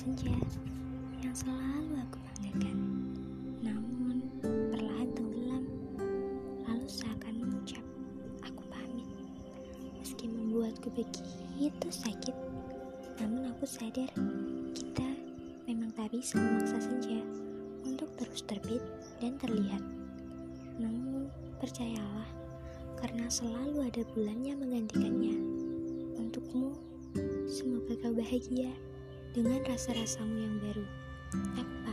senja yang selalu aku banggakan. Namun, perlahan tenggelam, lalu seakan mengucap, aku pamit. Meski membuatku begitu sakit, namun aku sadar kita memang tak bisa memaksa senja untuk terus terbit dan terlihat. Namun, percayalah, karena selalu ada bulan yang menggantikannya. Kau bahagia dengan rasa-rasamu yang baru. Pamit.